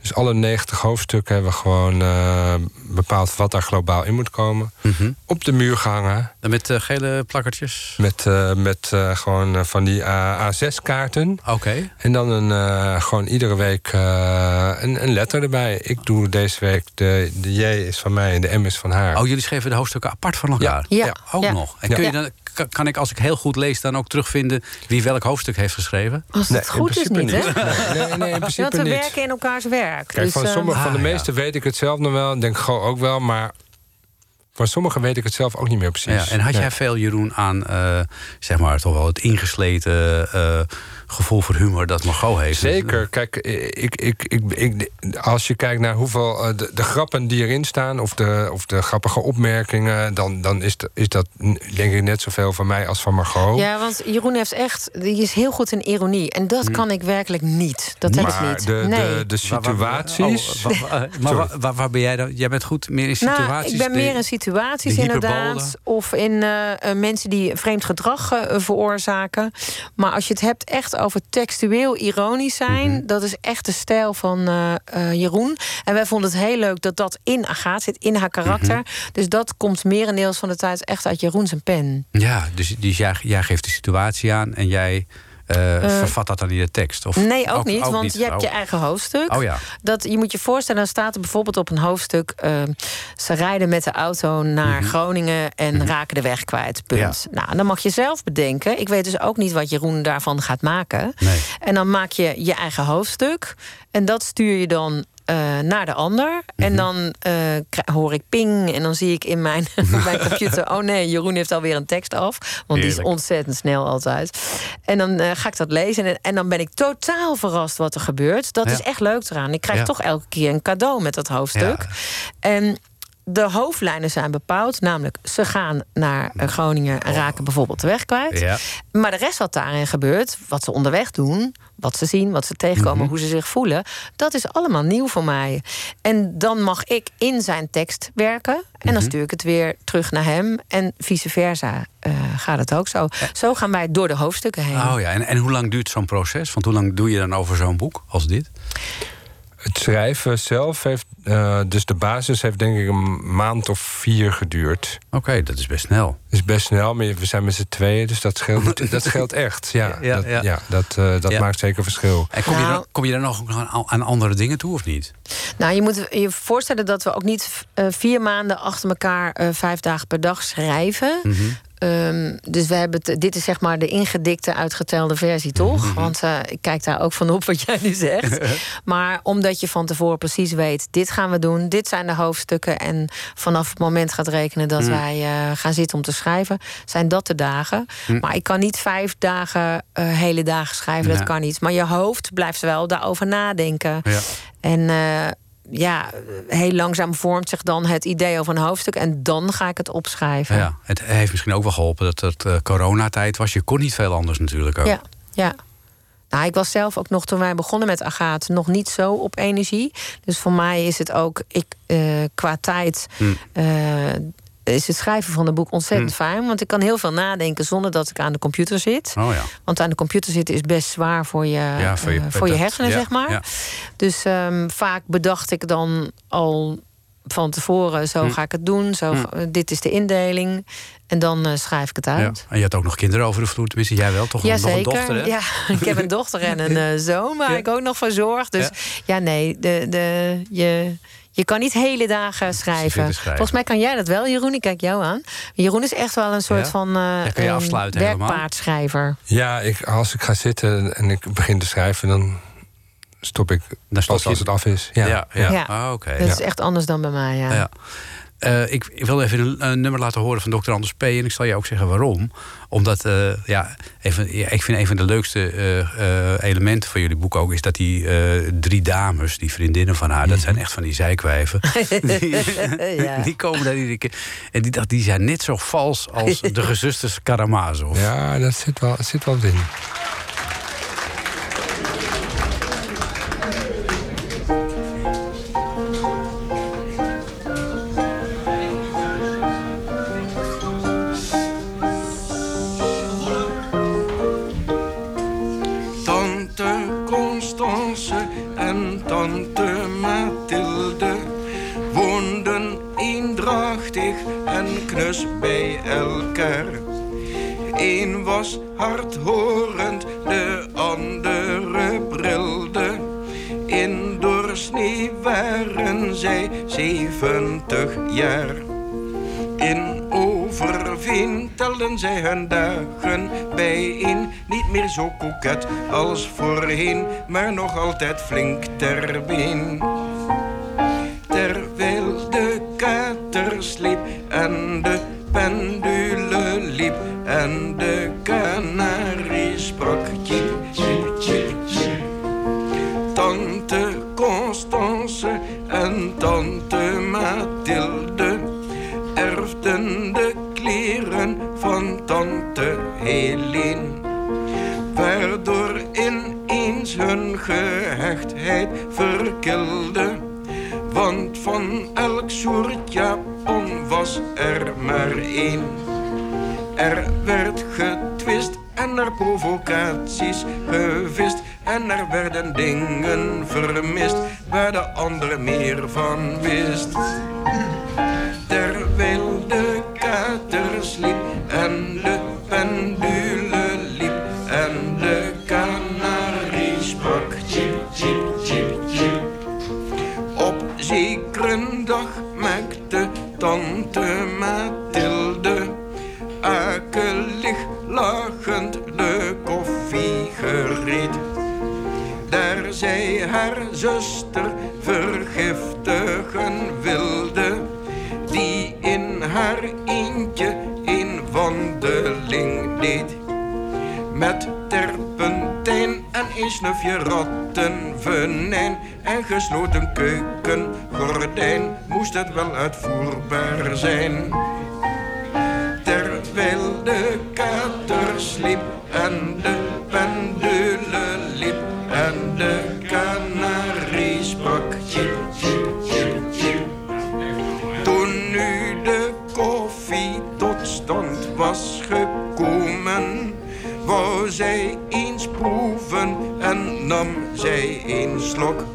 Dus alle 90 hoofdstukken hebben we gewoon eh, bepaald wat daar globaal in moet komen. Op de muur gehangen. En Met eh, gele plakkertjes? Met, eh, met eh, gewoon van die A6-kaarten. Oké. En dan een, eh, gewoon iedere week eh, een, een letter erbij. Ik doe deze week de, de J is van mij en de M is van haar. Oh, jullie schreven de hoofdstukken apart van elkaar? Ja. Ook Ja. nog. En Ja. kun je dan, kan- ik, als ik heel goed lees, dan ook terugvinden wie welk hoofdstuk heeft geschreven? Als Nee, het in goed is niet, hè? Nee, nee, nee, in Want principe we niet. werken in elkaars werk. Kijk, dus, van, eh, sommige, van de Ah, meeste weet ik het zelf nog wel. Denk gewoon ook wel, maar van sommigen weet ik het zelf ook niet meer precies. Ja, en had jij veel, Jeroen, aan eh, zeg maar toch wel het ingesleten eh, gevoel voor humor dat Margot heeft? Zeker. Kijk, ik, ik, ik, ik, als je kijkt naar hoeveel eh, de, de grappen die erin staan, of de, of de grappige opmerkingen, dan, dan is, de- is dat denk ik net zoveel van mij als van Margot. Ja, want Jeroen heeft echt, die is heel goed in ironie. En dat kan ik werkelijk niet. Dat heb ik Hm. maar niet. de, nee. de, de Waar- waar- situaties. oh, waar- waar- maar waar, waar, waar ben jij dan? Jij bent goed meer in Nou, situaties. ik ben de- meer in situaties inderdaad. Of in eh, eh, mensen die vreemd gedrag veroorzaken. Maar als je het hebt echt over textueel ironisch zijn... Mhm. dat is echt de stijl van eh, eh, Jeroen. En wij vonden het heel leuk dat dat in Agathe zit, in haar karakter. Mhm. Dus dat komt merendeels van de tijd echt uit Jeroen zijn pen. Ja, dus, dus jij, jij geeft de situatie aan en jij eh, vervat dat dan in de tekst? Of, Nee, ook, niet, want je hebt Oh. je eigen hoofdstuk. Oh ja. Dat, je moet je voorstellen, dan staat er bijvoorbeeld op een hoofdstuk... eh, ze rijden met de auto naar Groningen en raken de weg kwijt, punt. Nou, dan mag je zelf bedenken. Ik weet dus ook niet wat Jeroen daarvan gaat maken. Nee. En dan maak je je eigen hoofdstuk. En dat stuur je dan eh, naar de ander. En dan eh, hoor ik ping. En dan zie ik in mijn, mijn computer... oh nee, Jeroen heeft alweer een tekst af. Want die is ontzettend snel altijd. En dan eh, ga ik dat lezen. En, en dan ben ik totaal verrast wat er gebeurt. Dat Ja. is echt leuk eraan. Ik krijg Ja. toch elke keer een cadeau met dat hoofdstuk. Ja. En de hoofdlijnen zijn bepaald. Namelijk, ze gaan naar eh, Groningen en raken bijvoorbeeld de weg kwijt. Ja. Maar de rest wat daarin gebeurt, wat ze onderweg doen, wat ze zien, wat ze tegenkomen, Mhm. hoe ze zich voelen, dat is allemaal nieuw voor mij. En dan mag ik in zijn tekst werken en dan stuur ik het weer terug naar hem. En vice versa eh, gaat het ook zo. Zo gaan wij door de hoofdstukken heen. Oh ja, en, en hoe lang duurt zo'n proces? Want hoe lang doe je dan over zo'n boek als dit? Het schrijven zelf heeft, eh, dus de basis heeft denk ik een maand of vier geduurd. Oké, dat is best snel. is best snel, maar we zijn met z'n tweeën, dus dat scheelt, dat scheelt echt. Ja, Ja, dat, ja. ja. dat, eh, dat Ja. maakt zeker verschil. En kom, je, Nou- dan, kom je dan nog aan, aan andere dingen toe of niet? Nou, je moet je voorstellen dat we ook niet eh, vier maanden achter elkaar eh, vijf dagen per dag schrijven. Mhm. Ehm, dus we hebben het, dit is zeg maar de ingedikte, uitgetelde versie, toch? Mhm. Want eh, ik kijk daar ook van op wat jij nu zegt. maar omdat je van tevoren precies weet, dit gaan we doen, dit zijn de hoofdstukken. En vanaf het moment gaat rekenen dat wij eh, gaan zitten om te schrijven, zijn dat de dagen. Maar ik kan niet vijf dagen, eh, hele dagen schrijven, dat kan niet. Maar je hoofd blijft wel daarover nadenken. Ja. En ja, heel langzaam vormt zich dan het idee over een hoofdstuk. En dan ga ik het opschrijven. Ja, het heeft misschien ook wel geholpen dat het eh, coronatijd was. Je kon niet veel anders natuurlijk ook. Ja, ja. Nou, ik was zelf ook nog toen wij begonnen met Agaat nog niet zo op energie. Dus voor mij is het ook ik, eh, qua tijd. Hmm. eh, is het schrijven van een boek ontzettend fijn. Want ik kan heel veel nadenken zonder dat ik aan de computer zit. Oh ja. Want aan de computer zitten is best zwaar voor je, Ja, voor je- eh, voor je dat- hersenen, ja, zeg maar. ja. Dus ehm, vaak bedacht ik dan al van tevoren, zo Hm. ga ik het doen, zo, Hm. dit is de indeling. En dan eh, schrijf ik het Ja. uit. En je had ook nog kinderen over de vloer. Tenminste, jij wel toch? nog een Jazeker. dochter, hè? Ja, ik heb een dochter en een eh, zoon waar Ja. ik ook nog voor zorg. Dus ja, nee, de, de, je, je kan niet hele dagen schrijven. schrijven. Volgens mij kan jij dat wel, Jeroen. Ik kijk jou aan. Jeroen is echt wel een soort Ja? van eh Ja, kan je een afsluiten helemaal. werkpaardschrijver. Ja, ik, als ik ga zitten en ik begin te schrijven, dan stop ik stop pas je. als het af is. Ja, Ja, ja. Ja. Ah, oké. Dat Ja. is echt anders dan bij mij, ja. Eh, ik, ik wil even een, een nummer laten horen van Dr. Anders P. En ik zal je ook zeggen waarom. Omdat, eh, ja, even, ja, ik vind een van de leukste eh, elementen van jullie boek ook... is dat die drie dames, die vriendinnen van haar... dat zijn echt van die zijkwijven. die, Ja. die komen daar iedere keer. En die, dacht, die zijn net zo vals als de gezusters Karamazov. Ja, dat zit wel, zit wel in. Bij elkaar. Eén was hardhorend, de andere brilde. In doorsnee waren zij zeventig jaar. In Overveen telden zij hun dagen bijeen. Niet meer zo koket als voorheen, maar nog altijd flink ter been. Terwijl de kater sliep en de En er werden dingen vermist waar de ander meer van wist. Gesloten keukengordijn moest het wel uitvoerbaar zijn. Terwijl de kater sliep en de pendule liep en de kanarie sprak. Toen nu de koffie tot stand was gekomen, wou zij eens proeven en nam zij een slok.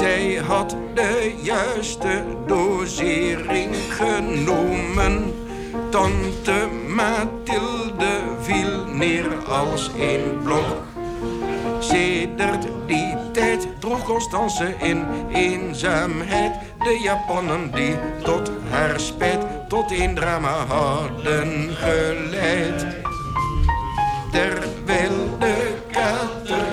Zij had de juiste dosering genomen. Tante Mathilde viel neer als een blok. Sedert die tijd droeg Constance in eenzaamheid de Japannen die tot haar spijt tot een drama hadden geleid. Terwijl de kater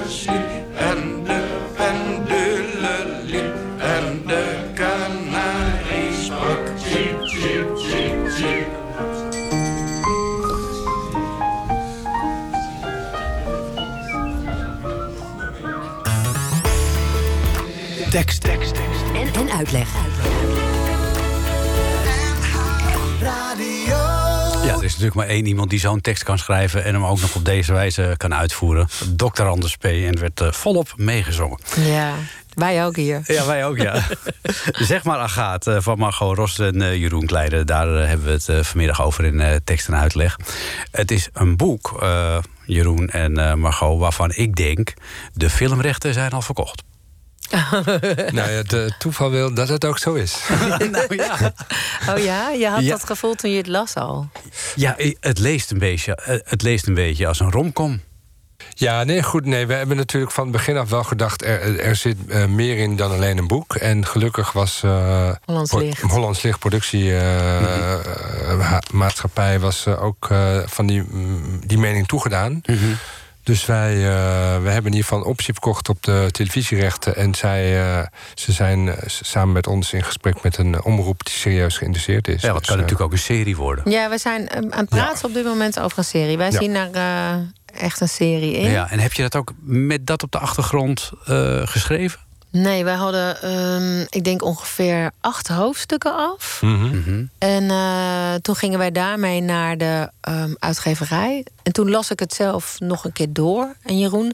Tekst, tekst, tekst. En, en uitleg. Ja, er is natuurlijk maar één iemand die zo'n tekst kan schrijven... en hem ook nog op deze wijze kan uitvoeren. Dr. Anders P. En het werd eh, volop meegezongen. Ja, wij ook hier. Ja, wij ook, ja. zeg maar Agaat eh, van Margot Ros en eh, Jeroen Kleijden. Daar hebben we het eh, vanmiddag over in eh, tekst en uitleg. Het is een boek, eh, Jeroen en eh, Margot, waarvan ik denk... de filmrechten zijn al verkocht. nou ja, de toeval wil dat het ook zo is. nou ja. Oh ja, je had Ja. dat gevoel toen je het las al. Ja, het leest een beetje, eh, het leest een beetje als een romcom. Ja, nee, goed. Nee, we hebben natuurlijk van het begin af wel gedacht... er, er zit eh, meer in dan alleen een boek. En gelukkig was... eh, Hollands Licht. Hollands Licht productiemaatschappij... was eh, ook eh, van die, mm, die mening toegedaan. Dus wij, eh, we hebben in ieder geval een optie verkocht op de televisierechten. En zij, eh, ze zijn eh, samen met ons in gesprek met een omroep die serieus geïnteresseerd is. Ja, wat Dus, kan natuurlijk ook een serie worden. Ja, we zijn aan het praten op dit moment over een serie. Wij Ja. zien daar eh, echt een serie in. Ja, en heb je dat ook met dat op de achtergrond eh, geschreven? Nee, wij hadden, ehm, ik denk ongeveer acht hoofdstukken af. mhm. En eh, toen gingen wij daarmee naar de ehm, uitgeverij. En toen las ik het zelf nog een keer door. En Jeroen.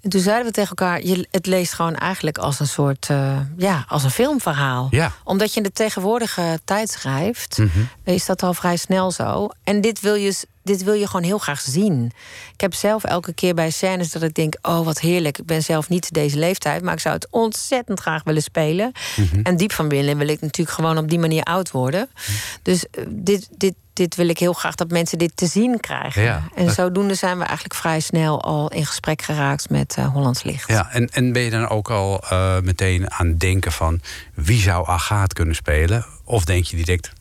En toen zeiden we tegen elkaar: je, het leest gewoon eigenlijk als een soort. eh, ja, als een filmverhaal. Ja. Omdat je in de tegenwoordige tijd schrijft, Mhm. is dat al vrij snel zo. En dit wil, je, dit wil je gewoon heel graag zien. Ik heb zelf elke keer bij scènes dat ik denk: oh wat heerlijk. Ik ben zelf niet deze leeftijd, maar ik zou het ontzettend graag willen spelen. Mhm. En diep van binnen wil ik natuurlijk gewoon op die manier oud worden. Dus eh, dit, dit, dit wil ik heel graag dat mensen dit te zien krijgen. Ja. En zodoende zijn we eigenlijk vrij snel al in gesprek geraakt met eh, Hollands Licht. Ja, en, en ben je dan ook al eh, meteen aan het denken van... wie zou Agaat kunnen spelen? Of denk je direct,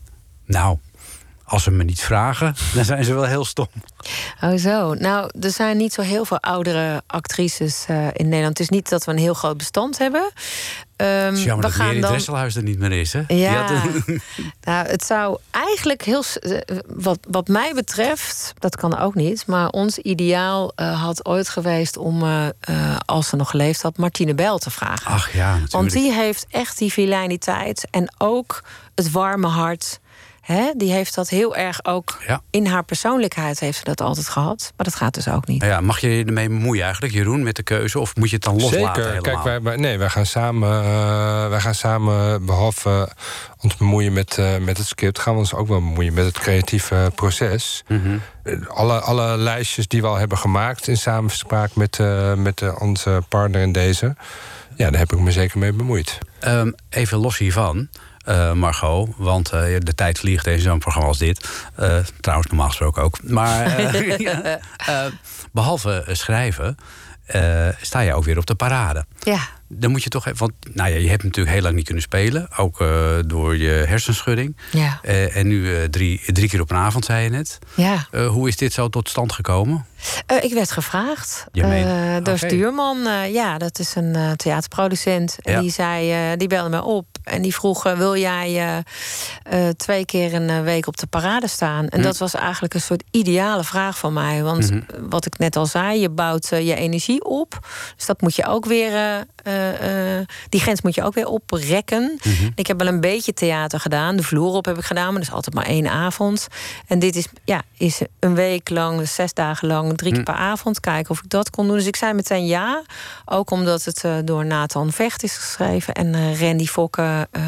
nou, als ze me niet vragen... dan zijn ze wel heel stom. Oh zo. Nou, er zijn niet zo heel veel oudere actrices eh, in Nederland. Het is niet dat we een heel groot bestand hebben. Ehm, Het is jammer we dat Mary dan. Dresselhuis er niet meer is, hè? Ja, een- nou, het zou eigenlijk heel. eh, Wat, wat mij betreft, dat kan ook niet. Maar ons ideaal eh, had ooit geweest om, als ze nog geleefd had, Martine Bel te vragen. Ach ja, natuurlijk. Want die heeft echt die vilijniteit en ook het warme hart. Hè? Die heeft dat heel erg ook Ja. in haar persoonlijkheid heeft ze dat altijd gehad. Maar dat gaat dus ook niet. Nou ja, mag je je ermee bemoeien eigenlijk, Jeroen, met de keuze? Of moet je het dan loslaten Zeker. helemaal? Kijk, wij, wij- nee, wij gaan samen, eh, wij gaan samen behalve ons bemoeien met, eh, met het script, gaan we ons ook wel bemoeien met het creatieve proces. Mhm. Eh, Alle, alle lijstjes die we al hebben gemaakt in samenspraak met, eh, met onze partner in deze, ja, daar heb ik me zeker mee bemoeid. Ehm, even los hiervan, eh, Margot, want eh, de tijd vliegt in zo'n programma als dit. Eh, trouwens, normaal gesproken ook. Maar eh, ja, eh, behalve eh, schrijven, sta je ook weer op de parade. Ja. Dan moet je toch even. Want nou ja, je hebt natuurlijk heel lang niet kunnen spelen. Ook eh, door je hersenschudding. Ja. Eh, en nu eh, drie, drie keer op een avond, zei je net. Ja. Hoe is dit zo tot stand gekomen? Ik werd gevraagd eh, door Oké. Stuurman. ja, dat is een theaterproducent. En Ja. die zei, die belde me op. En die vroeg, wil jij twee keer een week op de parade staan? En Hm. dat was eigenlijk een soort ideale vraag van mij. Want Mhm. wat ik net al zei, je bouwt je energie op. Dus dat moet je ook weer, eh, eh, die grens moet je ook weer oprekken. Mhm. Ik heb wel een beetje theater gedaan. De vloer op heb ik gedaan, maar dat is altijd maar één avond. En dit is, ja, is een week lang, zes dagen lang, drie keer Hm. per avond. Kijken of ik dat kon doen. Dus ik zei meteen ja. Ook omdat het eh, door Nathan Vecht is geschreven. En eh, Randy Fokke, eh,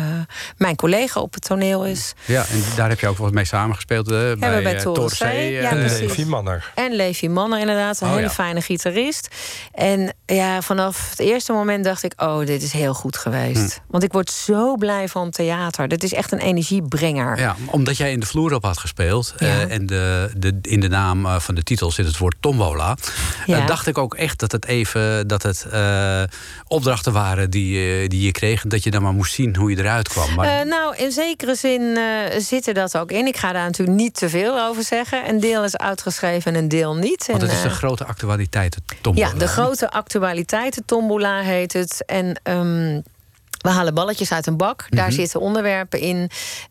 mijn collega op het toneel is. Ja, en daar heb je ook wat mee samengespeeld. bij, we bij Ja, En precies. Levi Manner. En Levi Manner inderdaad, een Oh, hele ja. fijne gitarist. En ja, vanaf het eerste moment dacht ik... oh, dit is heel goed geweest. Hm. Want ik word zo blij van theater. Dit is echt een energiebrenger. Ja, omdat jij in de vloer op had gespeeld. Ja. eh, en de, de, in de naam eh, van de titel zit het woord tombola. Ja. eh, dacht ik ook echt dat het even dat het opdrachten waren die, die je kreeg. Dat je dan maar moest zien hoe je eruit kwam. Maar, nou, in zekere zin zit er dat ook in. Ik ga daar natuurlijk niet te veel over zeggen. Een deel is uitgeschreven en een deel niet. want En, het is de grote actualiteit, de tombola. Ja, de grote actualiteiten, tombola heet het. En ehm, we halen balletjes uit een bak. Daar Mhm. zitten onderwerpen in.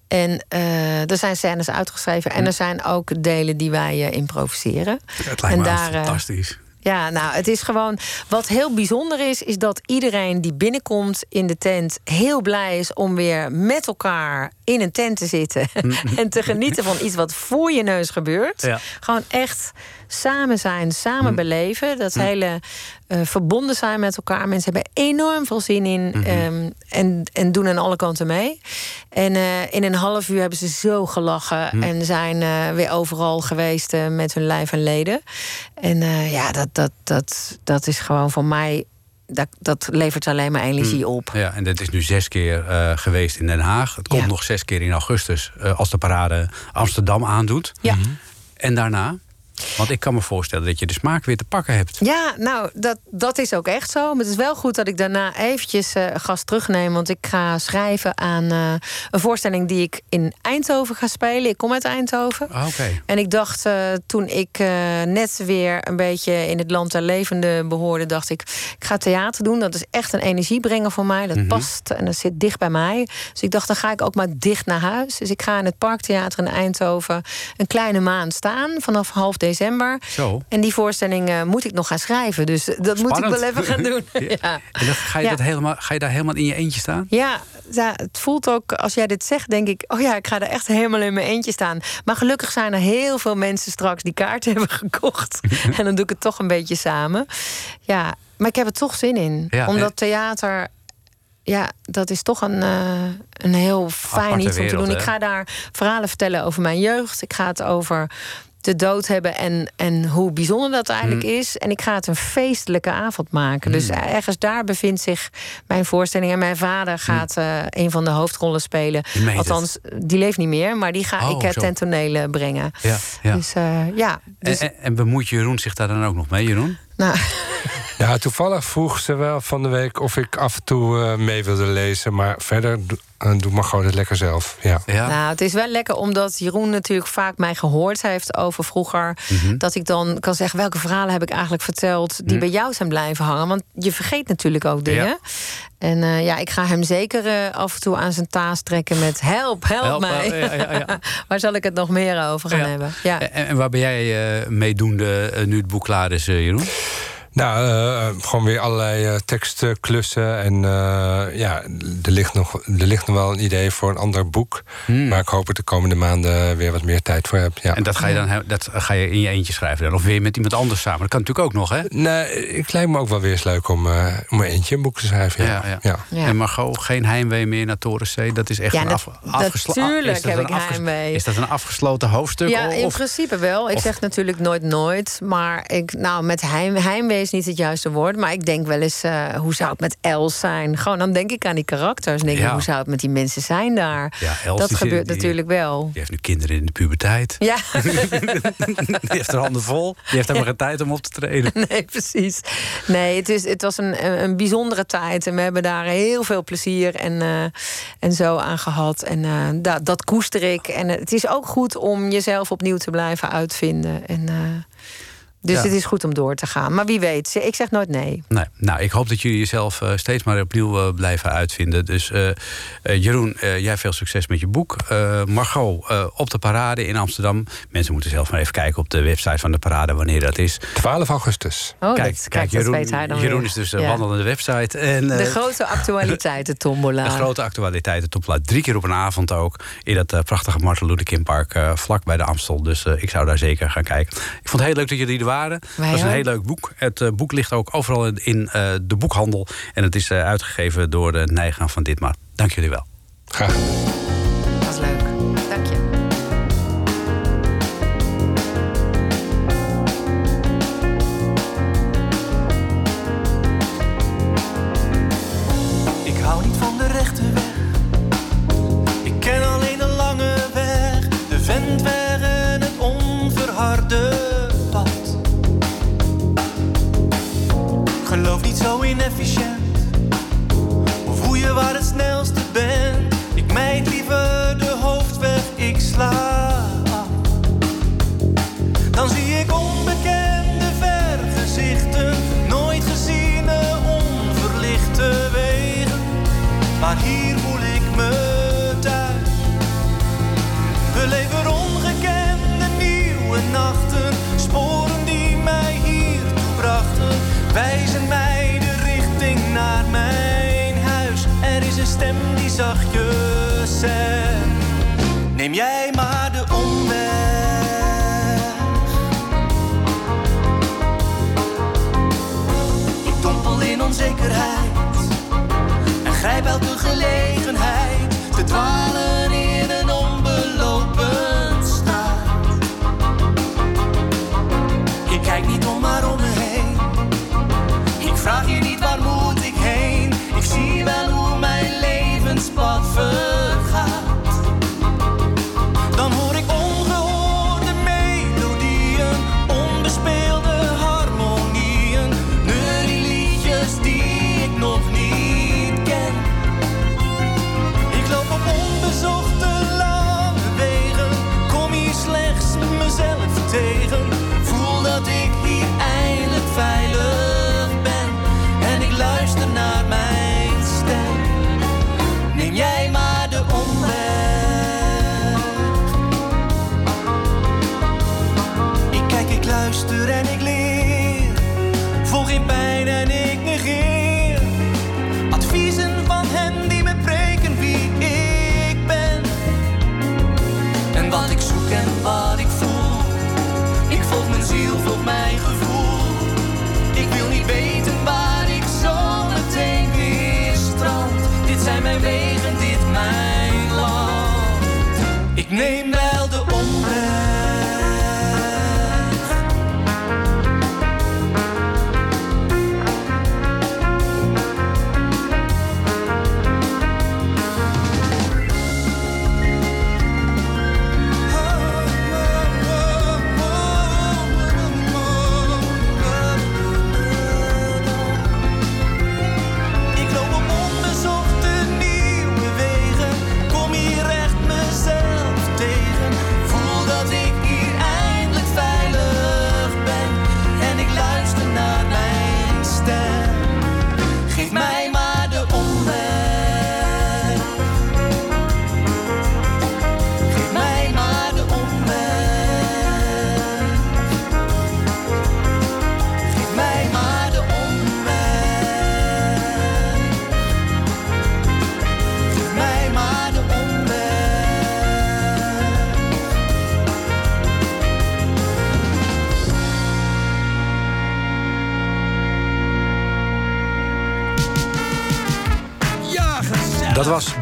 En eh, er zijn scènes uitgeschreven. En er zijn ook delen die wij eh, improviseren. Het lijkt en me daar, eh, fantastisch. Ja, nou, het is gewoon. Wat heel bijzonder is, is dat iedereen die binnenkomt in de tent heel blij is om weer met elkaar in een tent te zitten. en te genieten van iets wat voor je neus gebeurt. Ja. Gewoon echt samen zijn, samen beleven. Dat hele eh, verbonden zijn met elkaar. Mensen hebben enorm veel zin in ehm, en, en doen aan alle kanten mee. En eh, in een half uur hebben ze zo gelachen en zijn eh, weer overal geweest met hun lijf en leden. En ja, dat, dat, dat, dat is gewoon voor mij dat, dat levert alleen maar energie Mm. op. Ja, en dat is nu zes keer eh, geweest in Den Haag. Het komt Ja. nog zes keer in augustus eh, als de parade Amsterdam aandoet. Ja. En daarna? Want ik kan me voorstellen dat je de smaak weer te pakken hebt. Ja, nou, dat, dat is ook echt zo. Maar het is wel goed dat ik daarna eventjes eh gas terugneem. Want ik ga schrijven aan eh, een voorstelling die ik in Eindhoven ga spelen. Ik kom uit Eindhoven. Ah, Oké. En ik dacht, eh, toen ik net weer een beetje in het land der levenden behoorde, dacht ik, ik ga theater doen. Dat is echt een energiebrenger voor mij. Dat Mhm. past en dat zit dicht bij mij. Dus ik dacht, dan ga ik ook maar dicht naar huis. Dus ik ga in het Parktheater in Eindhoven een kleine maand staan vanaf half december. Zo. En die voorstelling eh, moet ik nog gaan schrijven. Dus eh, dat moet ik wel even gaan doen. ja. En dan ga, je Ja. dat helemaal, ga je daar helemaal in je eentje staan? Ja, ja, het voelt ook, als jij dit zegt, denk ik... oh ja, ik ga er echt helemaal in mijn eentje staan. Maar gelukkig zijn er heel veel mensen straks die kaarten hebben gekocht. en dan doe ik het toch een beetje samen. Ja, maar ik heb er toch zin in. Ja, Omdat en- theater... Ja, dat is toch een, eh, een heel fijn Aparte iets om te doen. hè? Ik ga daar verhalen vertellen over mijn jeugd. Ik ga het over de dood hebben en, en hoe bijzonder dat eigenlijk Hmm. is. En ik ga het een feestelijke avond maken. Dus ergens daar bevindt zich mijn voorstelling. En mijn vader gaat eh, een van de hoofdrollen spelen. Althans, die leeft niet meer, maar die ga Oh, ik eh, ten tonele brengen. Ja. ja. Dus eh, ja, dus, en, en, en bemoeit Jeroen zich daar dan ook nog mee, Jeroen? Nou, Ja, toevallig vroeg ze wel van de week of ik af en toe eh, mee wilde lezen. Maar verder eh, doe maar gewoon het lekker zelf. Ja. Ja. Nou, het is wel lekker omdat Jeroen natuurlijk vaak mij gehoord heeft over vroeger. Mhm. Dat ik dan kan zeggen welke verhalen heb ik eigenlijk verteld die Mhm. bij jou zijn blijven hangen. Want je vergeet natuurlijk ook dingen. Ja. En eh, ja, ik ga hem zeker eh, af en toe aan zijn taas trekken met help, help, Help, mij. ja, ja, ja. Waar zal ik het nog meer over gaan hebben? Ja. En, en waar ben jij eh meedoende nu het boek klaar is, Jeroen? Nou, eh, gewoon weer allerlei eh, teksten klussen. En eh, ja, er ligt, nog, er ligt nog wel een idee voor een ander boek. Hmm. Maar ik hoop ik de komende maanden weer wat meer tijd voor heb. Ja. En dat ga, je dan, dat ga je in je eentje schrijven dan? Of weer met iemand anders samen? Dat kan natuurlijk ook nog, hè? Nee, ik lijkt me ook wel weer eens leuk om, eh om een eentje een boek te schrijven. Ja. Ja, ja. Ja. Ja. En Margot, geen heimwee meer naar Torenzee? Dat is echt Ja, een af, afgeslo- natuurlijk is dat heb een ik heimwee. Is dat een afgesloten hoofdstuk? Ja, in of, principe wel. Ik of- zeg natuurlijk nooit nooit. Maar ik, nou, met heim, heimwee is niet het juiste woord. Maar ik denk wel eens, eh, hoe zou het met Els zijn? Gewoon, dan denk ik aan die karakters. Denk ik, hoe zou het met die mensen zijn daar? Ja, Els, dat gebeurt die- natuurlijk wel. Die heeft nu kinderen in de puberteit. Ja, Die heeft haar handen vol. Die heeft helemaal geen tijd om op te treden. nee, precies. Nee, het, is, het was een, een bijzondere tijd. En we hebben daar heel veel plezier en, eh, en zo aan gehad. En eh, dat, dat koester ik. En het is ook goed om jezelf opnieuw te blijven uitvinden. En, dus Ja. het is goed om door te gaan. Maar wie weet, ik zeg nooit nee. Nee, nou, ik hoop dat jullie jezelf eh, steeds maar opnieuw eh, blijven uitvinden. Dus eh, Jeroen, eh, jij veel succes met je boek. Eh, Margot, eh, op de parade in Amsterdam. Mensen moeten zelf maar even kijken op de website van de parade wanneer dat is. 12 augustus. Oh, kijk, dat, kijk dat Jeroen, weet hij dan Jeroen weer. is dus een Ja. wandelende website. En, eh, De grote actualiteiten, tombola. de grote actualiteiten topplaat. Drie keer op een avond ook. In dat prachtige Martin Luther King Park eh, vlak bij de Amstel. Dus eh, ik zou daar zeker gaan kijken. Ik vond het heel leuk dat jullie er waren. Wij Het was een ook. heel leuk boek. Het eh, boek ligt ook overal in, in eh, de boekhandel. En het is eh, uitgegeven door de Nijgaan van Ditmar. Dank jullie wel. Graag.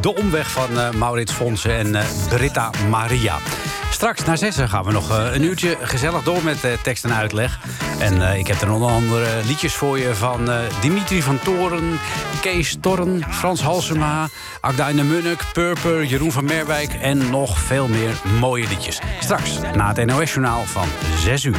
De omweg van eh, Maurits Fonsen en eh, Britta Maria. Straks na zessen gaan we nog eh, een uurtje gezellig door met tekst en uitleg. En ik heb er onder andere liedjes voor je van Dimitri van Toren, Kees Torren, Frans Halsema, Agda de Munnik, Purper, Jeroen van Merwijk en nog veel meer mooie liedjes. Straks na het NOS-journaal van 6 uur.